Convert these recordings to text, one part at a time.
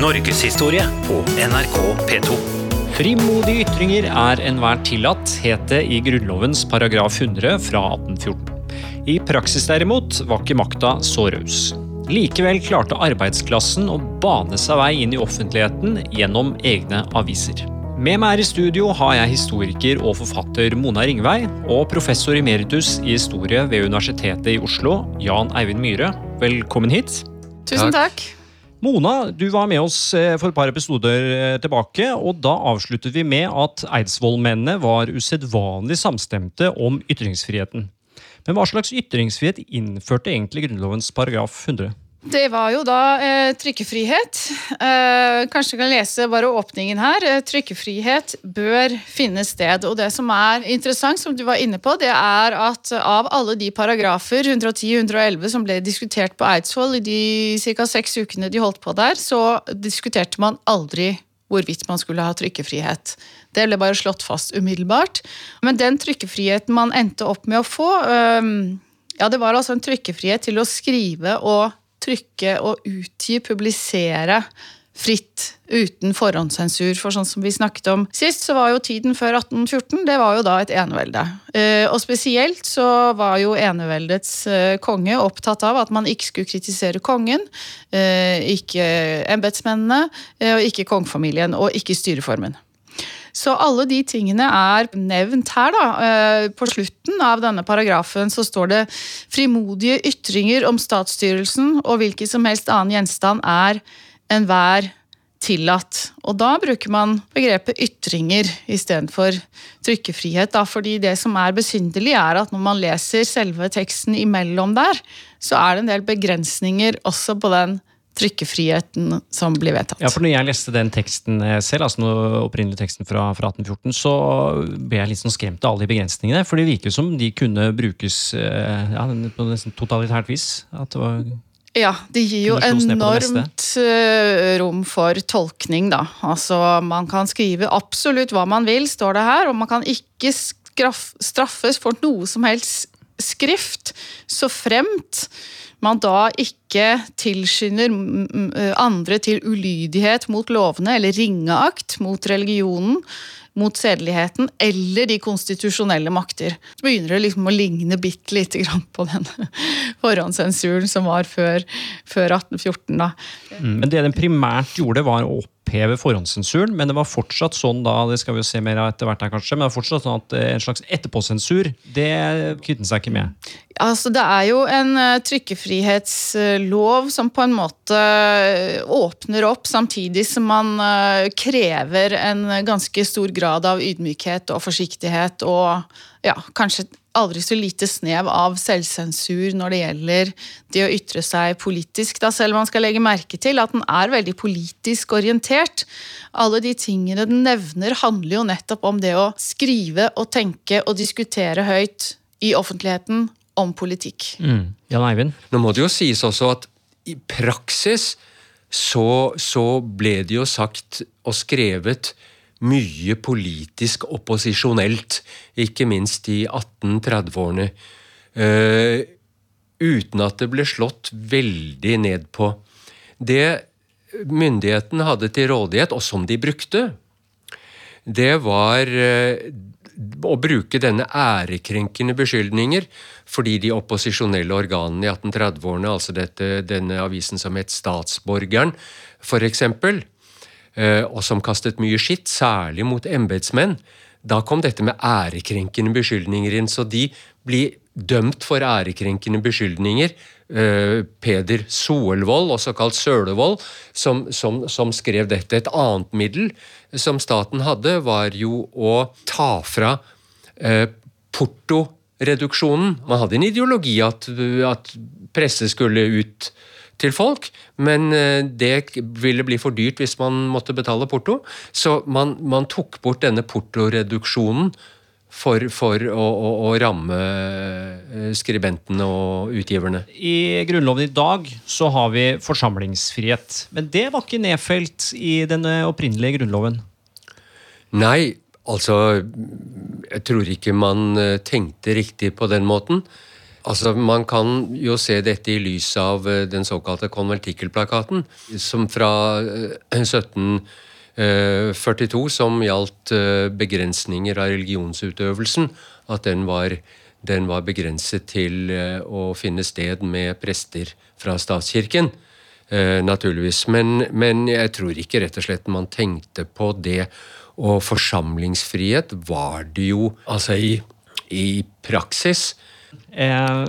Norgeshistorie på NRK P2. Frimodige ytringer er enhver tillatt, het det i Grunnlovens paragraf 100 fra 1814. I praksis derimot var ikke makta så raus. Likevel klarte arbeidsklassen å bane seg vei inn i offentligheten gjennom egne aviser. Med meg her i studio har jeg historiker og forfatter Mona Ringvei og professor emeritus i historie ved Universitetet i Oslo, Jan Eivind Myhre. Velkommen hit. Tusen takk. Mona, du var med oss eh, for et par episoder eh, tilbake, og da avsluttet vi med at Eidsvollmennene var usedvanlig samstemte om ytringsfriheten. Men hva slags ytringsfrihet innførte egentlig Grunnlovens paragraf 100? Det var jo da eh, trykkefrihet. Eh, kanskje jeg kan lese bare åpningen her. Eh, trykkefrihet bør finne sted. Og det som er interessant, som du var inne på, det er at av alle de paragrafer, 110 111, som ble diskutert på Eidsvoll i de ca. seks ukene de holdt på der, så diskuterte man aldri hvorvidt man skulle ha trykkefrihet. Det ble bare slått fast umiddelbart. Men den trykkefriheten man endte opp med å få, eh, ja, det var altså en trykkefrihet til å skrive og trykke og utgi, publisere fritt uten forhåndssensur. For sånn som vi snakket om sist, så var jo tiden før 1814 det var jo da et enevelde. Eh, og spesielt så var jo eneveldets eh, konge opptatt av at man ikke skulle kritisere kongen, eh, ikke embetsmennene, ikke kongefamilien, og ikke styreformen. Så alle de tingene er nevnt her. da. Eh, på slutten av denne paragrafen så står det frimodige ytringer om statsstyrelsen og hvilken som helst annen gjenstand er enhver tillatt. Og da bruker man begrepet ytringer istedenfor trykkefrihet. Da, fordi det som er besynderlig, er at når man leser selve teksten imellom der, så er det en del begrensninger også på den trykkefriheten som blir vedtatt. Ja, for når jeg leste den teksten selv, altså den opprinnelige teksten fra, fra 1814, så ble jeg litt sånn skremt av alle de begrensningene. For det virker som de kunne brukes eh, ja, på nesten totalitært vis. At det var ja, det gir jo enormt eh, rom for tolkning, da. Altså, man kan skrive absolutt hva man vil, står det her, og man kan ikke straffes for noe som helst skrift, så fremt man da ikke tilskynder andre til ulydighet mot lovene eller ringeakt mot religionen, mot sedeligheten eller de konstitusjonelle makter. Så begynner det liksom å ligne bitte lite grann på den forhåndssensuren som var før, før 1814. da. Mm, men det den primært gjorde, var å oppheve forhåndssensuren, men det var fortsatt sånn da, det skal vi jo se mer av etter hvert her kanskje, men det var fortsatt sånn at en slags etterpåsensur, det kvitter seg ikke med? Altså, Det er jo en uh, trykkefrihetslov som på en måte uh, åpner opp, samtidig som man uh, krever en ganske stor grad av ydmykhet og forsiktighet og ja, kanskje aldri så lite snev av selvsensur når det gjelder det å ytre seg politisk, da selv man skal legge merke til at den er veldig politisk orientert. Alle de tingene den nevner, handler jo nettopp om det å skrive og tenke og diskutere høyt i offentligheten om politikk. Mm. Jan Eivind? Nå må det jo sies også at i praksis så, så ble det jo sagt og skrevet mye politisk opposisjonelt, ikke minst i 1830-årene. Uh, eh, uten at det ble slått veldig ned på. Det myndigheten hadde til rådighet, og som de brukte, det var uh, å bruke denne ærekrenkende beskyldninger fordi de opposisjonelle organene i 1830-årene, altså dette, denne avisen som het Statsborgeren, f.eks., eh, og som kastet mye skitt, særlig mot embetsmenn, da kom dette med ærekrenkende beskyldninger inn. Så de blir dømt for ærekrenkende beskyldninger. Eh, Peder Soelvold, også kalt Sølevold, som, som, som, skrev dette. Et annet middel som staten hadde, var jo å ta fra eh, portoreduksjonen. Man hadde en ideologi at, at presse skulle ut til folk, men eh, det ville bli for dyrt hvis man måtte betale porto. Så man, man tok bort denne portoreduksjonen for, for å, å, å, ramme eh, skribentene og utgiverne? I Grunnloven i dag så har vi forsamlingsfrihet. Men det var ikke nedfelt i den opprinnelige Grunnloven? Nei, altså Jeg tror ikke man eh, tenkte riktig på den måten. Altså, Man kan jo se dette i lys av eh, den såkalte konvertikkelplakaten, som fra 17 Eh, 42, som gjaldt eh, begrensninger av religionsutøvelsen. At den var, den var, begrenset til eh, å finne sted med prester fra statskirken. Naturligvis. Men, men jeg tror ikke rett og slett man tenkte på det. Og forsamlingsfrihet var det jo altså i, i praksis Eh,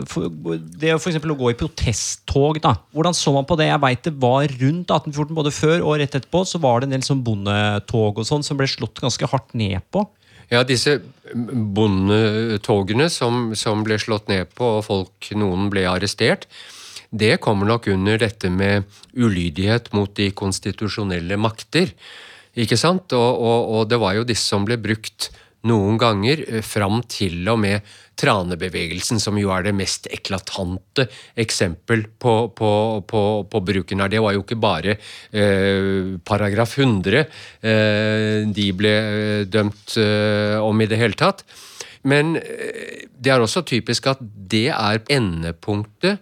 det for å gå i protesttog, da. Hvordan så man på det? Jeg vet det var rundt 1814, både før og rett etterpå, så var det en del sånn bondetog og sånn som ble slått ganske hardt ned på. Ja, disse bondetogene som, som ble slått ned på, og folk, noen ble arrestert, det kommer nok under dette med ulydighet mot de konstitusjonelle makter. Ikke sant? Og, og, og det var jo disse som ble brukt noen ganger eh, fram til og med tranebevegelsen, som jo er det mest eklatante eksempel på, på, på, på bruken her. Det var jo ikke bare eh, paragraf 100 eh, de ble eh, dømt eh, om i det hele tatt. Men eh, det er også typisk at det er endepunktet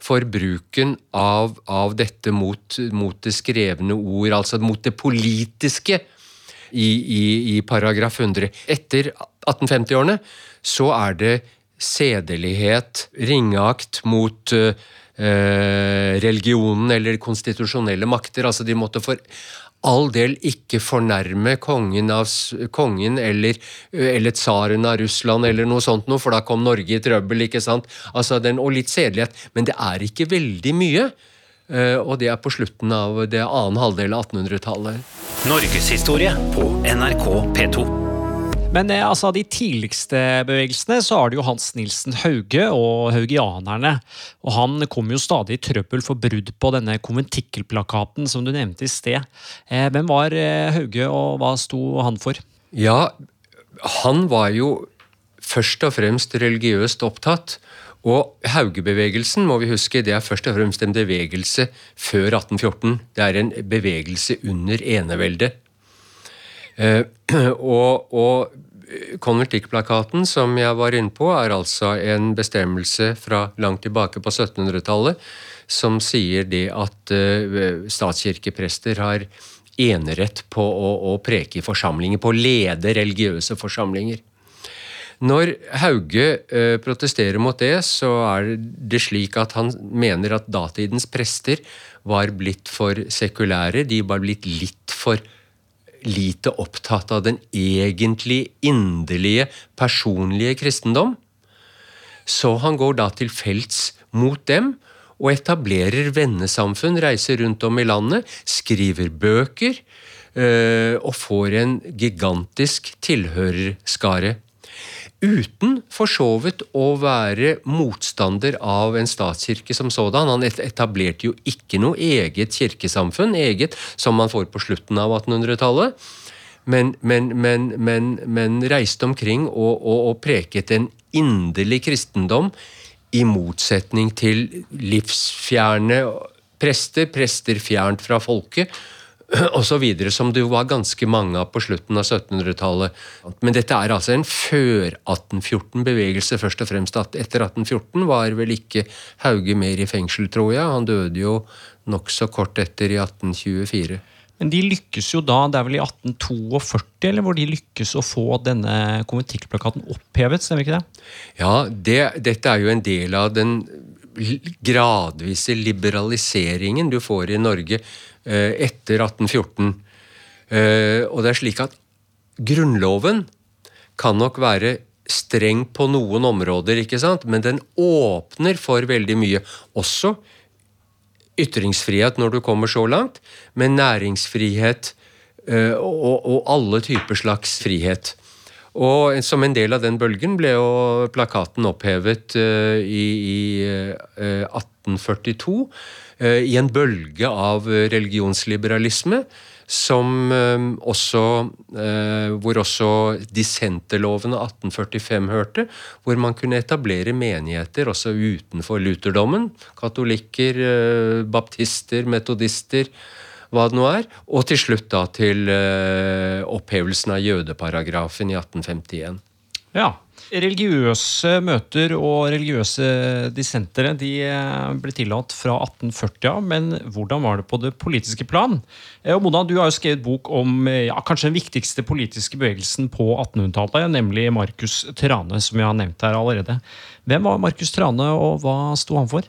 for bruken av, av dette mot, mot, det skrevne ord, altså mot det politiske i, i, i paragraf 100. Etter 1850-årene så er det sedelighet, ringeakt mot uh, religionen eller konstitusjonelle makter. Altså de måtte for all del ikke fornærme kongen, av, kongen eller, eller tsaren av Russland eller noe sånt noe, for da kom Norge i trøbbel, ikke sant? Altså den, og litt sedelighet. Men det er ikke veldig mye. Og det er på slutten av det annen halvdel av 1800-tallet. Norgeshistorie på NRK P2. Men altså, av de tidligste bevegelsene så har det jo Hans Nilsen Hauge og haugianerne. Og han kom jo stadig i trøbbel for brudd på denne konventikkelplakaten som du nevnte i sted. Eh, hvem var eh, Hauge, og hva sto han for? Ja, han var jo først og fremst religiøst opptatt. Og Haugebevegelsen må vi huske, det er først og fremst en bevegelse før 1814. Det er en bevegelse under eneveldet. Eh, og, og konvertikkplakaten som jeg var inne på, er altså en bestemmelse fra langt tilbake på 1700-tallet som sier det at uh, statskirkeprester har enerett på å, å, preke i forsamlinger, på å lede religiøse forsamlinger. Når Hauge uh, protesterer mot det, så er det slik at han mener at datidens prester var blitt for sekulære, de var blitt litt for lite opptatt av den egentlig inderlige, personlige kristendom. Så han går da til felts mot dem og etablerer vennesamfunn, reiser rundt om i landet, skriver bøker øh, og får en gigantisk tilhørerskare uten for så vidt å være motstander av en statskirke som sådan. Han etablerte jo ikke noe eget kirkesamfunn, eget som man får på slutten av 1800-tallet. Men, men, men, men, reiste omkring og, og, og preket en inderlig kristendom i motsetning til livsfjerne prester, prester fjernt fra folket, osv., som det var ganske mange av på slutten av 1700-tallet. Men dette er altså en før 1814-bevegelse, først og fremst. Etter 1814 var vel ikke Hauge mer i fengsel, tror jeg. Han døde jo nokså kort etter, i 1824. Men de lykkes jo da, det er vel i 1842 eller hvor de lykkes å få denne konventikkelplakaten opphevet, stemmer ikke det? Ja, det, dette er jo en del av den gradvise liberaliseringen du får i Norge Eh, etter 1814. Eh, og det er slik at Grunnloven kan nok være streng på noen områder, ikke sant? men den åpner for veldig mye. Også ytringsfrihet når du kommer så langt, men næringsfrihet eh, og, og alle typer slags frihet. Og som en del av den bølgen ble jo plakaten opphevet i, i 1842. Eh, i en bølge av religionsliberalisme som eh, også eh, Hvor også dissenterloven av 1845 hørte. Hvor man kunne etablere menigheter også utenfor lutherdommen. Katolikker, baptister, metodister, hva det nå er. Og til slutt da til opphevelsen av jødeparagrafen i 1851. Ja, Religiøse møter og religiøse dissentere de eh, ble tillatt fra 1840 av, men hvordan var det på det politiske plan? Eh, og Mona, du har jo skrevet bok om eh, ja, kanskje den viktigste politiske bevegelsen på 1800-tallet, nemlig Markus Trane, som vi har nevnt her allerede. Hvem var Markus Trane, og hva sto han for?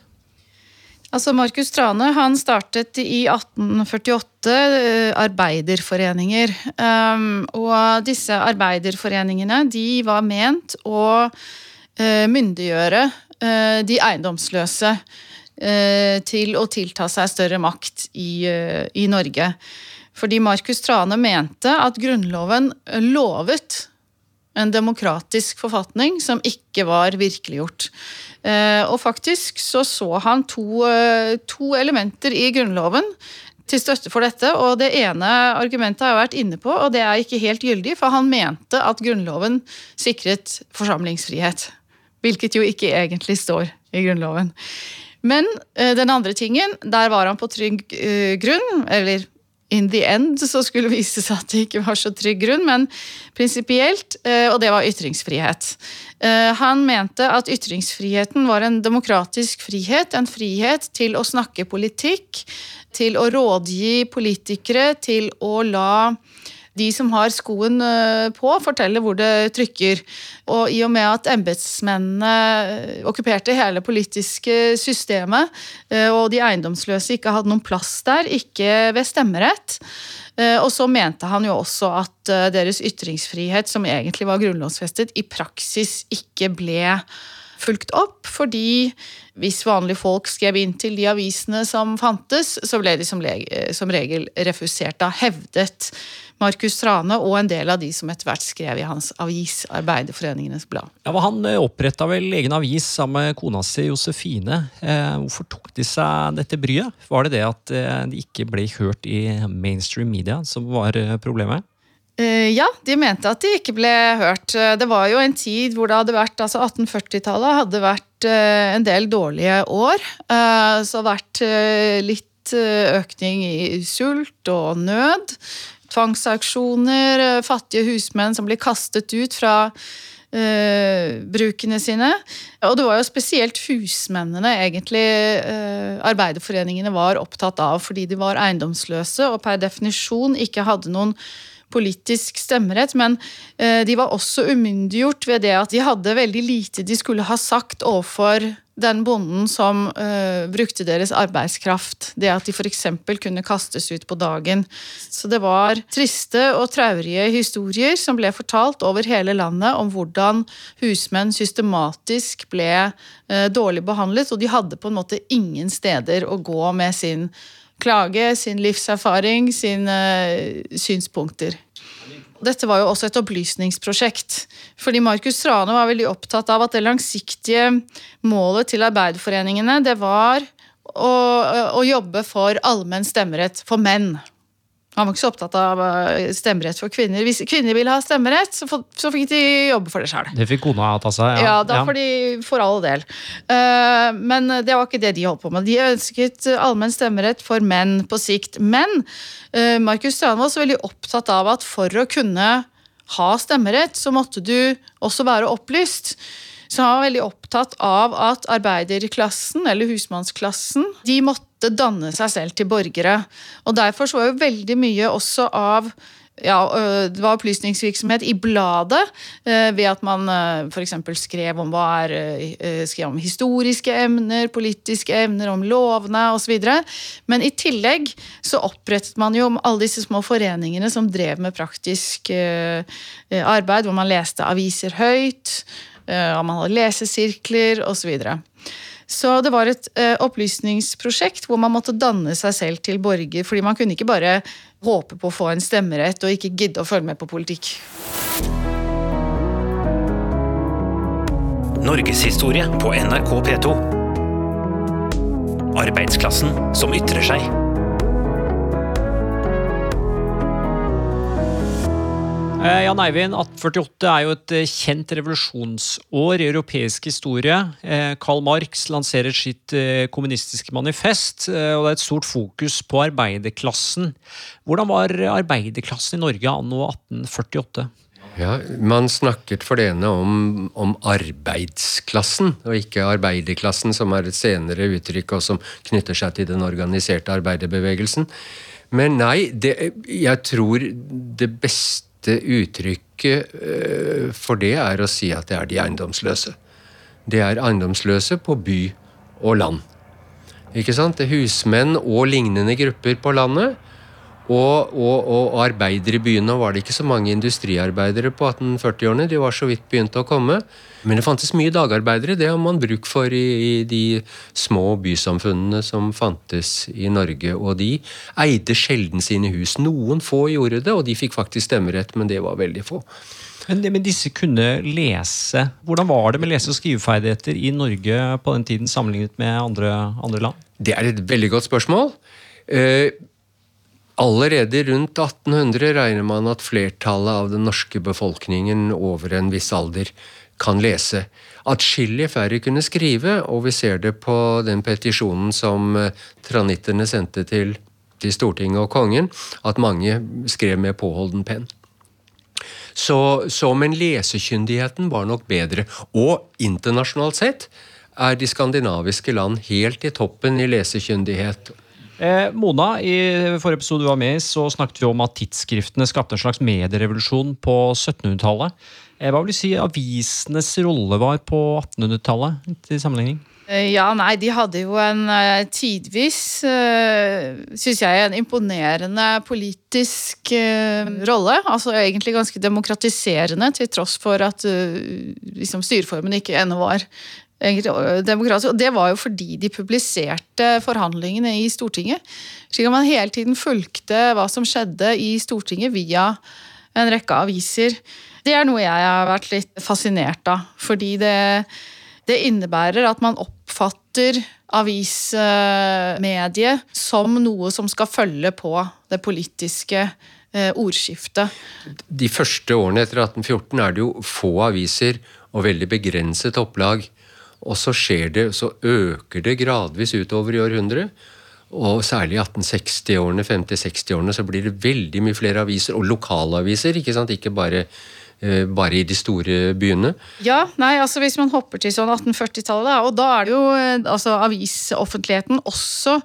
Altså Markus Trane han startet i 1848 uh, arbeiderforeninger. Um, og disse arbeiderforeningene de var ment å uh, myndiggjøre uh, de eiendomsløse til å tilta seg større makt i, i Norge. Fordi Markus Trane mente at Grunnloven lovet en demokratisk forfatning som ikke var virkeliggjort. Eh, og faktisk så så han to, eh, to elementer i Grunnloven til støtte for dette. Og det ene argumentet har jeg vært inne på, og det er ikke helt gyldig, for han mente at Grunnloven sikret forsamlingsfrihet. Hvilket jo ikke egentlig står i Grunnloven. Men eh, den andre tingen, der var han på trygg grunn, eller in the end så skulle det vise seg at det ikke var så trygg grunn, men prinsipielt, eh, og det var ytringsfrihet. Eh, han mente at ytringsfriheten var en demokratisk frihet, en frihet til å snakke politikk, til å rådgi politikere, til å la de som har skoen eh, på, forteller hvor det trykker. Og i og med at embetsmennene eh, okkuperte hele politiske systemet, eh, og de eiendomsløse ikke hadde noen plass der, ikke ved stemmerett, og så mente han jo også at deres ytringsfrihet, som egentlig var grunnlovsfestet, i praksis ikke ble fulgt opp, fordi hvis vanlige folk skrev inn til de avisene som fantes, så ble de som, som regel refusert. Da hevdet Markus Trane og en del av de som etter hvert skrev i hans avis, Arbeiderforeningenes Blad. Ja, Han eh, oppretta vel egen avis sammen med kona si Josefine. Eh, hvorfor tok de seg dette bryet? Var det det at eh, de ikke ble hørt i mainstream media som var problemet? Ja, de mente at de ikke ble hørt. Det var jo en tid hvor det hadde vært altså 1840-tallet hadde vært en del dårlige år. Så vært litt økning i sult og nød tvangsauksjoner, eh, fattige husmenn som blir kastet ut fra brukene sine. Og det var jo spesielt husmennene egentlig arbeiderforeningene var opptatt av, fordi de var eiendomsløse og per definisjon ikke hadde noen politisk stemmerett, men uh, de var også umyndiggjort ved det at de hadde veldig lite de skulle ha sagt overfor den bonden som uh, brukte deres arbeidskraft. Det at de f.eks. kunne kastes ut på dagen. Så det var triste og traurige historier som ble fortalt over hele landet om hvordan husmenn systematisk ble uh, dårlig behandlet, og de hadde på en måte ingen steder å gå med sin klage, sin livserfaring, sine uh, synspunkter. Dette var jo også et opplysningsprosjekt. Fordi Markus Strane var veldig opptatt av at det langsiktige målet til arbeiderforeningene det var å, å jobbe for allmenn stemmerett for menn. Han var ikke så opptatt av eh, stemmerett for kvinner. Hvis kvinner ville ha stemmerett, så, fikk de jobbe for det sjøl. Det fikk kona ta seg? Ja, ja da ja. får de for all del. Uh, men det var ikke det de holdt på med. De ønsket allmenn stemmerett for menn på sikt. Men uh, Markus Strand var også veldig opptatt av at for å kunne ha stemmerett, så måtte du også være opplyst. Han var veldig opptatt av at arbeiderklassen, eller husmannsklassen, de måtte danne seg selv til borgere. Og derfor så var jo veldig mye også av ja, det var opplysningsvirksomhet i bladet, ved at man f.eks. skrev om skrev om historiske emner, politiske emner, om lovene osv. Men i tillegg så opprettet man jo alle disse små foreningene som drev med praktisk arbeid, hvor man leste aviser høyt. Eh, om man hadde lesesirkler osv. Så, videre. så det var et uh, opplysningsprosjekt hvor man måtte danne seg selv til borger. fordi man kunne ikke bare håpe på å få en stemmerett og ikke gidde å følge med på politikk. Norgeshistorie på NRK P2. Arbeidsklassen som ytrer seg. Jan Eivind, 1848 er jo et eh, kjent revolusjonsår i europeisk historie. Eh, Karl Marx lanserer sitt kommunistiske manifest, og det er et stort fokus på arbeiderklassen. Hvordan var arbeiderklassen i Norge anno 1848? Ja, Man snakket for det ene om, om, arbeidsklassen, og ikke arbeiderklassen, som er et senere uttrykk og som knytter seg til den organiserte arbeiderbevegelsen. Men nei, det, jeg tror det beste uttrykket øh, for det er å si at det er de eiendomsløse. Det er eiendomsløse på by og land. Ikke sant? Det er husmenn og lignende grupper på landet og, og, og, arbeidere i byene. Var det ikke så mange industriarbeidere på 1840-årene. De var så vidt begynt å komme. Men det fantes mye dagarbeidere. Det har man bruk for i, i, de små bysamfunnene som fantes i Norge. Og de eide sjelden sine hus. Noen få gjorde det, og de fikk faktisk stemmerett, men det var veldig få. Men, men disse kunne lese. Hvordan var det med lese- og skriveferdigheter i Norge på den tiden sammenlignet med andre, andre land? Det er et veldig godt spørsmål. Eh, Allerede rundt 1800 regner man at flertallet av den norske befolkningen over en viss alder kan lese. Atskillig færre kunne skrive, og vi ser det på den petisjonen som eh, tranitterne sendte til, til Stortinget og kongen, at mange skrev med påholden penn. Så, så, men lesekyndigheten var nok bedre. Og internasjonalt sett er de skandinaviske land helt i toppen i lesekyndighet Eh, Mona, i forrige episode du var med så snakket vi om at tidsskriftene skapte en slags medierevolusjon på 1700-tallet. Eh, hva vil du si avisenes rolle var på 1800-tallet til sammenligning? Eh, ja, nei, de hadde jo en uh, tidvis, uh, syns jeg, en imponerende politisk rolle. Altså egentlig ganske demokratiserende, til tross for at liksom, styreformen ikke ennå var demokratisk. Og det var jo fordi de publiserte forhandlingene i Stortinget. Slik at man hele tiden fulgte hva som skjedde i Stortinget via en rekke aviser. Det er noe jeg har vært litt fascinert av. Fordi det, det innebærer at man oppfatter avismediet som noe som skal følge på det politiske eh, ordskiftet. De første årene etter 1814 er det jo få aviser og veldig begrenset opplag. Og så skjer det, så øker det gradvis utover i århundret. Og særlig i 1860-årene, 50-60-årene så blir det veldig mye flere aviser, og lokalaviser. Ikke sant? Ikke bare, bare i de store byene. Ja, nei, altså hvis man hopper til sånn 1840-tallet, og da er det jo eh, altså avisoffentligheten også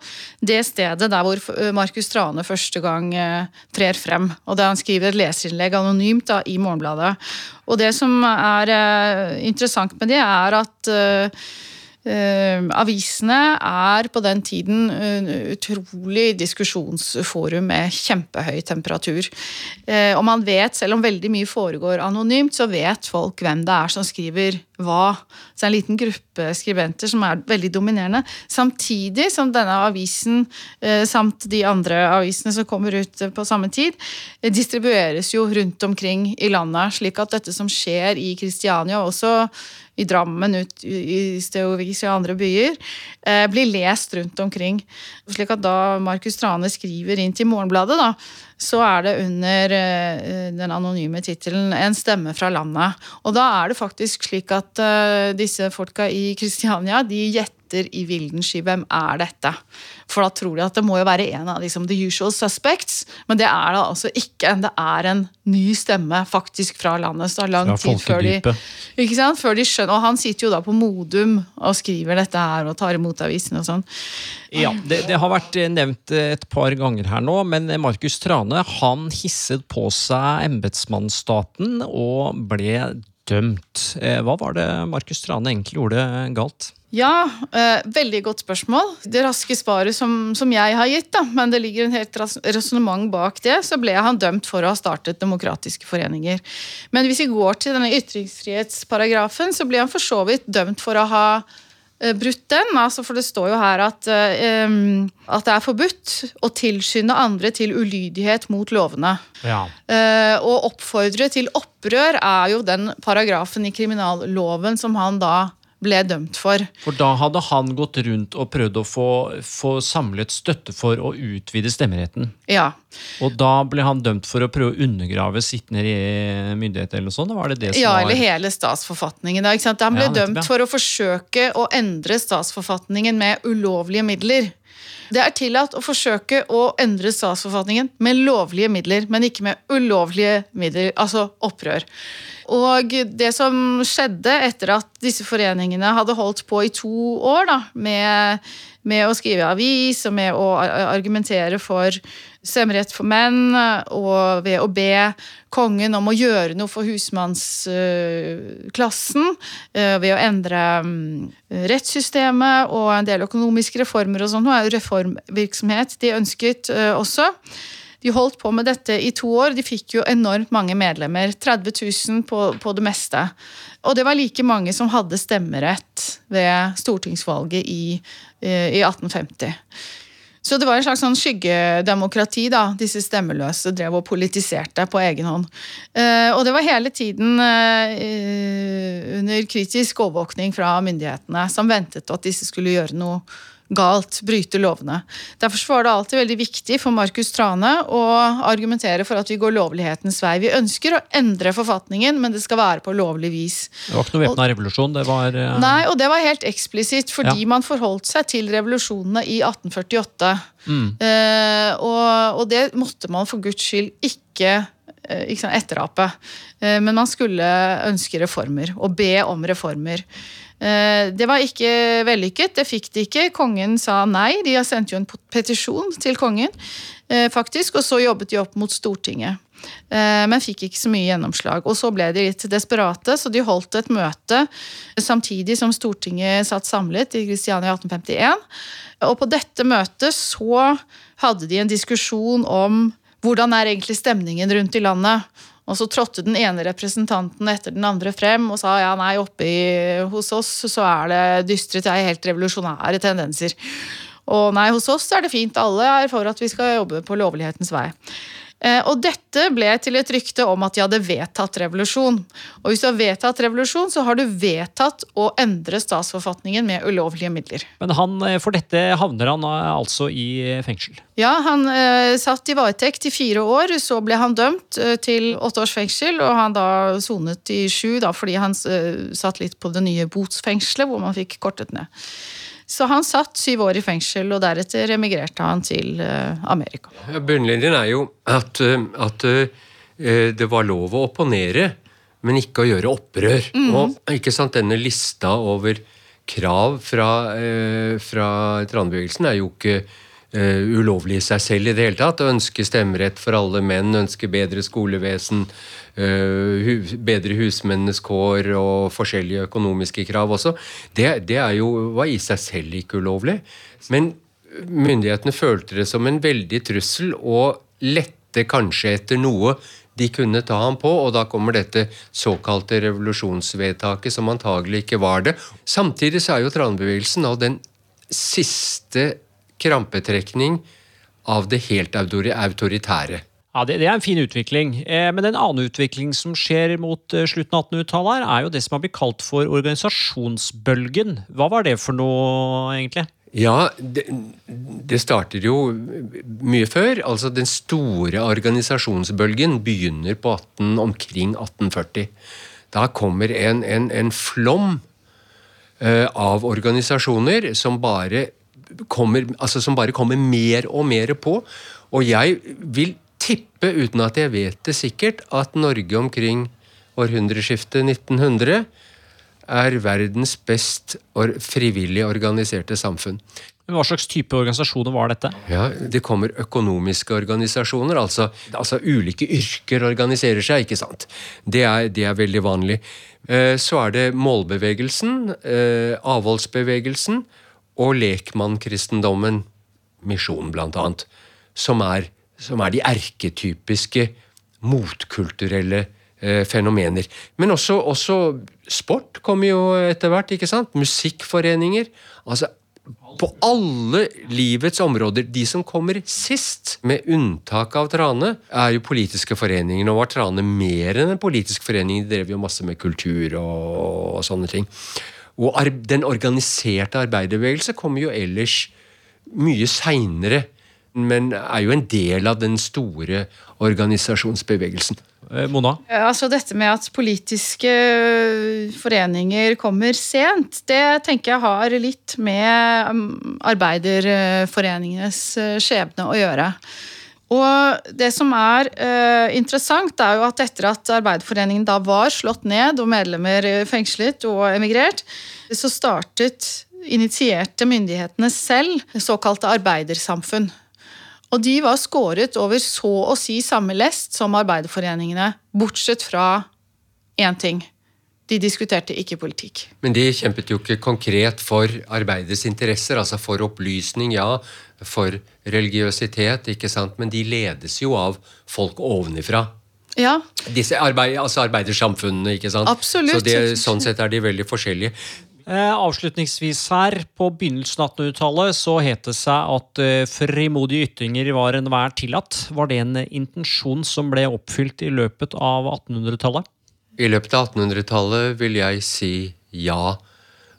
det stedet der hvor eh, Markus Trane første gang eh, trer frem. Og der han skriver et leserinnlegg anonymt da, i Morgenbladet. Og det som er eh, interessant med det, er at Uh, avisene er på den tiden uh, utrolig diskusjonsforum med kjempehøy temperatur. Uh, og man vet, selv om veldig mye foregår anonymt, så vet folk hvem det er som skriver hva. Så det en liten gruppe skribenter som er veldig dominerende. Samtidig som denne avisen, samt de andre avisene som kommer ut på samme tid, distribueres jo rundt omkring i landet, slik at dette som skjer i Kristiania også i Drammen, ut i Steovis og andre byer, eh, blir lest rundt omkring. Slik at da Markus Trane skriver inn til Morgenbladet, da, så er det under eh, den anonyme tittelen 'En stemme fra landet'. Og da er det faktisk slik at eh, disse folka i Kristiania de gjetter i vilden sky hvem er dette. For da tror de at det må jo være en av liksom, the usual suspects, men det er det altså ikke. Det er en ny stemme faktisk fra landet. Så det er lang tid før de, før de skjønner Og han sitter jo da på Modum og skriver dette her og tar imot avisen og sånn. Ja, det, det, har vært nevnt et par ganger her nå, men Markus Trane han hisset på seg embetsmannsstaten og ble dømt. Eh, hva var det Markus Trane egentlig gjorde galt? Ja, eh, veldig godt spørsmål. Det raske svaret som, som, jeg har gitt, da, men det ligger en helt resonnement bak det, så ble han dømt for å ha startet demokratiske foreninger. Men hvis vi går til denne ytringsfrihetsparagrafen, så ble han for så vidt dømt for å ha brutt den. Altså, for det står jo her at, um, at det er forbudt å tilskynde andre til ulydighet mot lovene. Ja. Uh, og oppfordre til opprør er jo den paragrafen i kriminalloven som han da ble dømt for. For da hadde han gått rundt og prøvd å få, få samlet støtte for å utvide stemmeretten? Ja. Og da ble han dømt for å prøve å undergrave sittende myndighet eller noe sånt? Var det det som ja, var... eller hele statsforfatningen. Da, han ble ja, dømt for å forsøke å endre statsforfatningen med ulovlige midler. Det er tillatt å forsøke å endre statsforfatningen med lovlige midler, men ikke med ulovlige midler, altså opprør. Og det som skjedde etter at disse foreningene hadde holdt på i to år da, med, med å skrive avis og med å argumentere for stemmerett for menn, og ved å be kongen om å gjøre noe for husmannsklassen, øh, ved å endre mm, rettssystemet og en del økonomiske reformer og sånn. Reformvirksomhet de ønsket øh, også. De holdt på med dette i to år. De fikk jo enormt mange medlemmer. 30 000 på, på det meste. Og det var like mange som hadde stemmerett ved stortingsvalget i, eh, i 1850. Så det var en slags sånn skyggedemokrati, da. Disse stemmeløse drev og politiserte på egen hånd. Eh, og det var hele tiden eh, under kritisk overvåkning fra myndighetene, som ventet at disse skulle gjøre noe galt, bryte lovene. Derfor var det alltid veldig viktig for Markus Trane å argumentere for at vi går lovlighetens vei. Vi ønsker å endre forfatningen, men det skal være på lovlig vis. Det var ikke noe væpna revolusjon? det var... Uh... Nei, og det var helt eksplisitt, fordi ja. man forholdt seg til revolusjonene i 1848. Mm. Uh, og, og, det måtte man for guds skyld ikke, ikke sant, etterape. men man skulle ønske reformer, og be om reformer. Eh, det var ikke vellykket, det fikk de ikke. Kongen sa nei. De har sendt jo en petisjon til kongen, eh, faktisk, og så jobbet de opp mot Stortinget. Eh, men fikk ikke så mye gjennomslag. Og så ble de litt desperate, så de holdt et møte samtidig som Stortinget satt samlet i Kristiania 1851. Og på dette møtet så hadde de en diskusjon om hvordan er egentlig stemningen rundt i landet. Og så trådte den ene representanten etter den andre frem og sa ja, nei, oppe hos oss så er det dystre til helt revolusjonære tendenser. Og nei, hos oss er det fint. Alle er for at vi skal jobbe på lovlighetens vei. Eh, og dette ble til et rykte om at de hadde vedtatt revolusjon. Og hvis du har vedtatt revolusjon, så har du vedtatt å endre statsforfatningen med ulovlige midler. Men han, eh, for dette havner han eh, altså i fengsel? Ja, han eh, satt i varetekt i fire år. Så ble han dømt eh, til åtte års fengsel, og han da sonet i sju da, fordi han eh, satt litt på det nye botsfengselet, hvor man fikk kortet ned. Så han satt syv år i fengsel, og deretter emigrerte han til Amerika. Amerika. Bunnlinjen er jo at, eh, at eh, det var lov å opponere, men ikke å gjøre opprør. Mm. Og ikke sant, denne lista over krav fra, fra tranbevegelsen er jo ikke ulovlig i seg selv i det hele tatt. Å ønske stemmerett for alle menn, ønske bedre skolevesen, hu bedre husmennenes kår og forskjellige økonomiske krav også. Det, det jo, var i seg selv ikke ulovlig. Men myndighetene følte det som en veldig trussel og lette kanskje etter noe de kunne ta ham på, og da kommer dette såkalte revolusjonsvedtaket, som antagelig ikke var det. Samtidig så er jo tranbevegelsen nå den siste krampetrekning av det helt autoritære. Ja, det, det, er en fin utvikling. Eh, men en annen utvikling som skjer mot eh, slutten av 1800-tallet, er jo det som har blitt kalt for organisasjonsbølgen. Hva var det for noe, egentlig? Ja, det, det starter jo mye før. Altså Den store organisasjonsbølgen begynner på 18, omkring 1840. Da kommer en, en, en flom eh, av organisasjoner som bare kommer, altså som bare kommer mer og mer på. Og jeg vil tippe, uten at jeg vet det sikkert, at Norge omkring århundreskiftet 1900 er verdens best frivillig organiserte samfunn. Hva slags type organisasjoner var dette? Ja, Det kommer økonomiske organisasjoner. Altså, altså ulike yrker organiserer seg, ikke sant. Det er, det er veldig vanlig. Eh, så er det målbevegelsen, eh, avholdsbevegelsen og lekmannkristendommen, misjonen blant annet, som er, som er de erketypiske motkulturelle eh, fenomener. Men også, også sport kommer jo etter hvert. ikke sant? Musikkforeninger. altså på alle livets områder. De som kommer sist, med unntak av Trane, er jo politiske foreninger. Nå var Trane mer enn en politisk forening. De drev jo masse med kultur og, og sånne ting. Og den organiserte arbeiderbevegelse kommer jo ellers mye seinere. men er jo en del av den store organisasjonsbevegelsen. Eh, Mona? Altså Dette med at politiske foreninger kommer sent, det tenker jeg har litt med um, arbeiderforeningenes eh, skjebne å gjøre. Og det som er uh, interessant, er jo at etter at Arbeiderforeningen da var slått ned og medlemmer eh, fengslet og emigrert, så startet, initierte myndighetene selv såkalte arbeidersamfunn. Og de var skåret over så å si samme lest som arbeiderforeningene, bortsett fra én ting. De diskuterte ikke politikk. Men de kjempet jo ikke konkret for arbeidets interesser, altså for opplysning, ja, for religiøsitet, ikke sant, men de ledes jo av folk ovenifra. Ja, Disse arbeid, altså arbeidersamfunnene, ikke sant? Absolutt. Så det, sånn sett er de veldig forskjellige. Eh, avslutningsvis her, på begynnelsen av 1800-tallet så het det seg at eh, frimodige ytringer var enhver tillatt. Var det en intensjon som ble oppfylt i løpet av 1800-tallet? I løpet av 1800-tallet vil jeg si ja.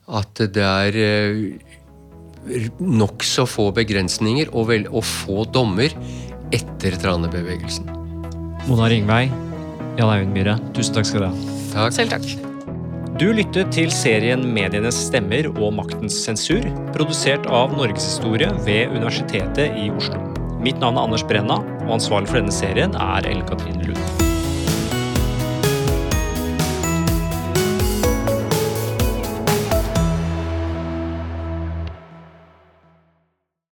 At det er eh, nokså få begrensninger og, vel, og få dommer etter tranebevegelsen. Mona Ringvei, Jan Eivind Myhre, tusen takk skal du ha. Takk. selv takk. Du lyttet til serien Medienes stemmer og maktens sensur, produsert av Norgeshistorie ved Universitetet i Oslo. Mitt navn er Anders Brenna, og ansvarlig for denne serien er Ellen Katrine Lund.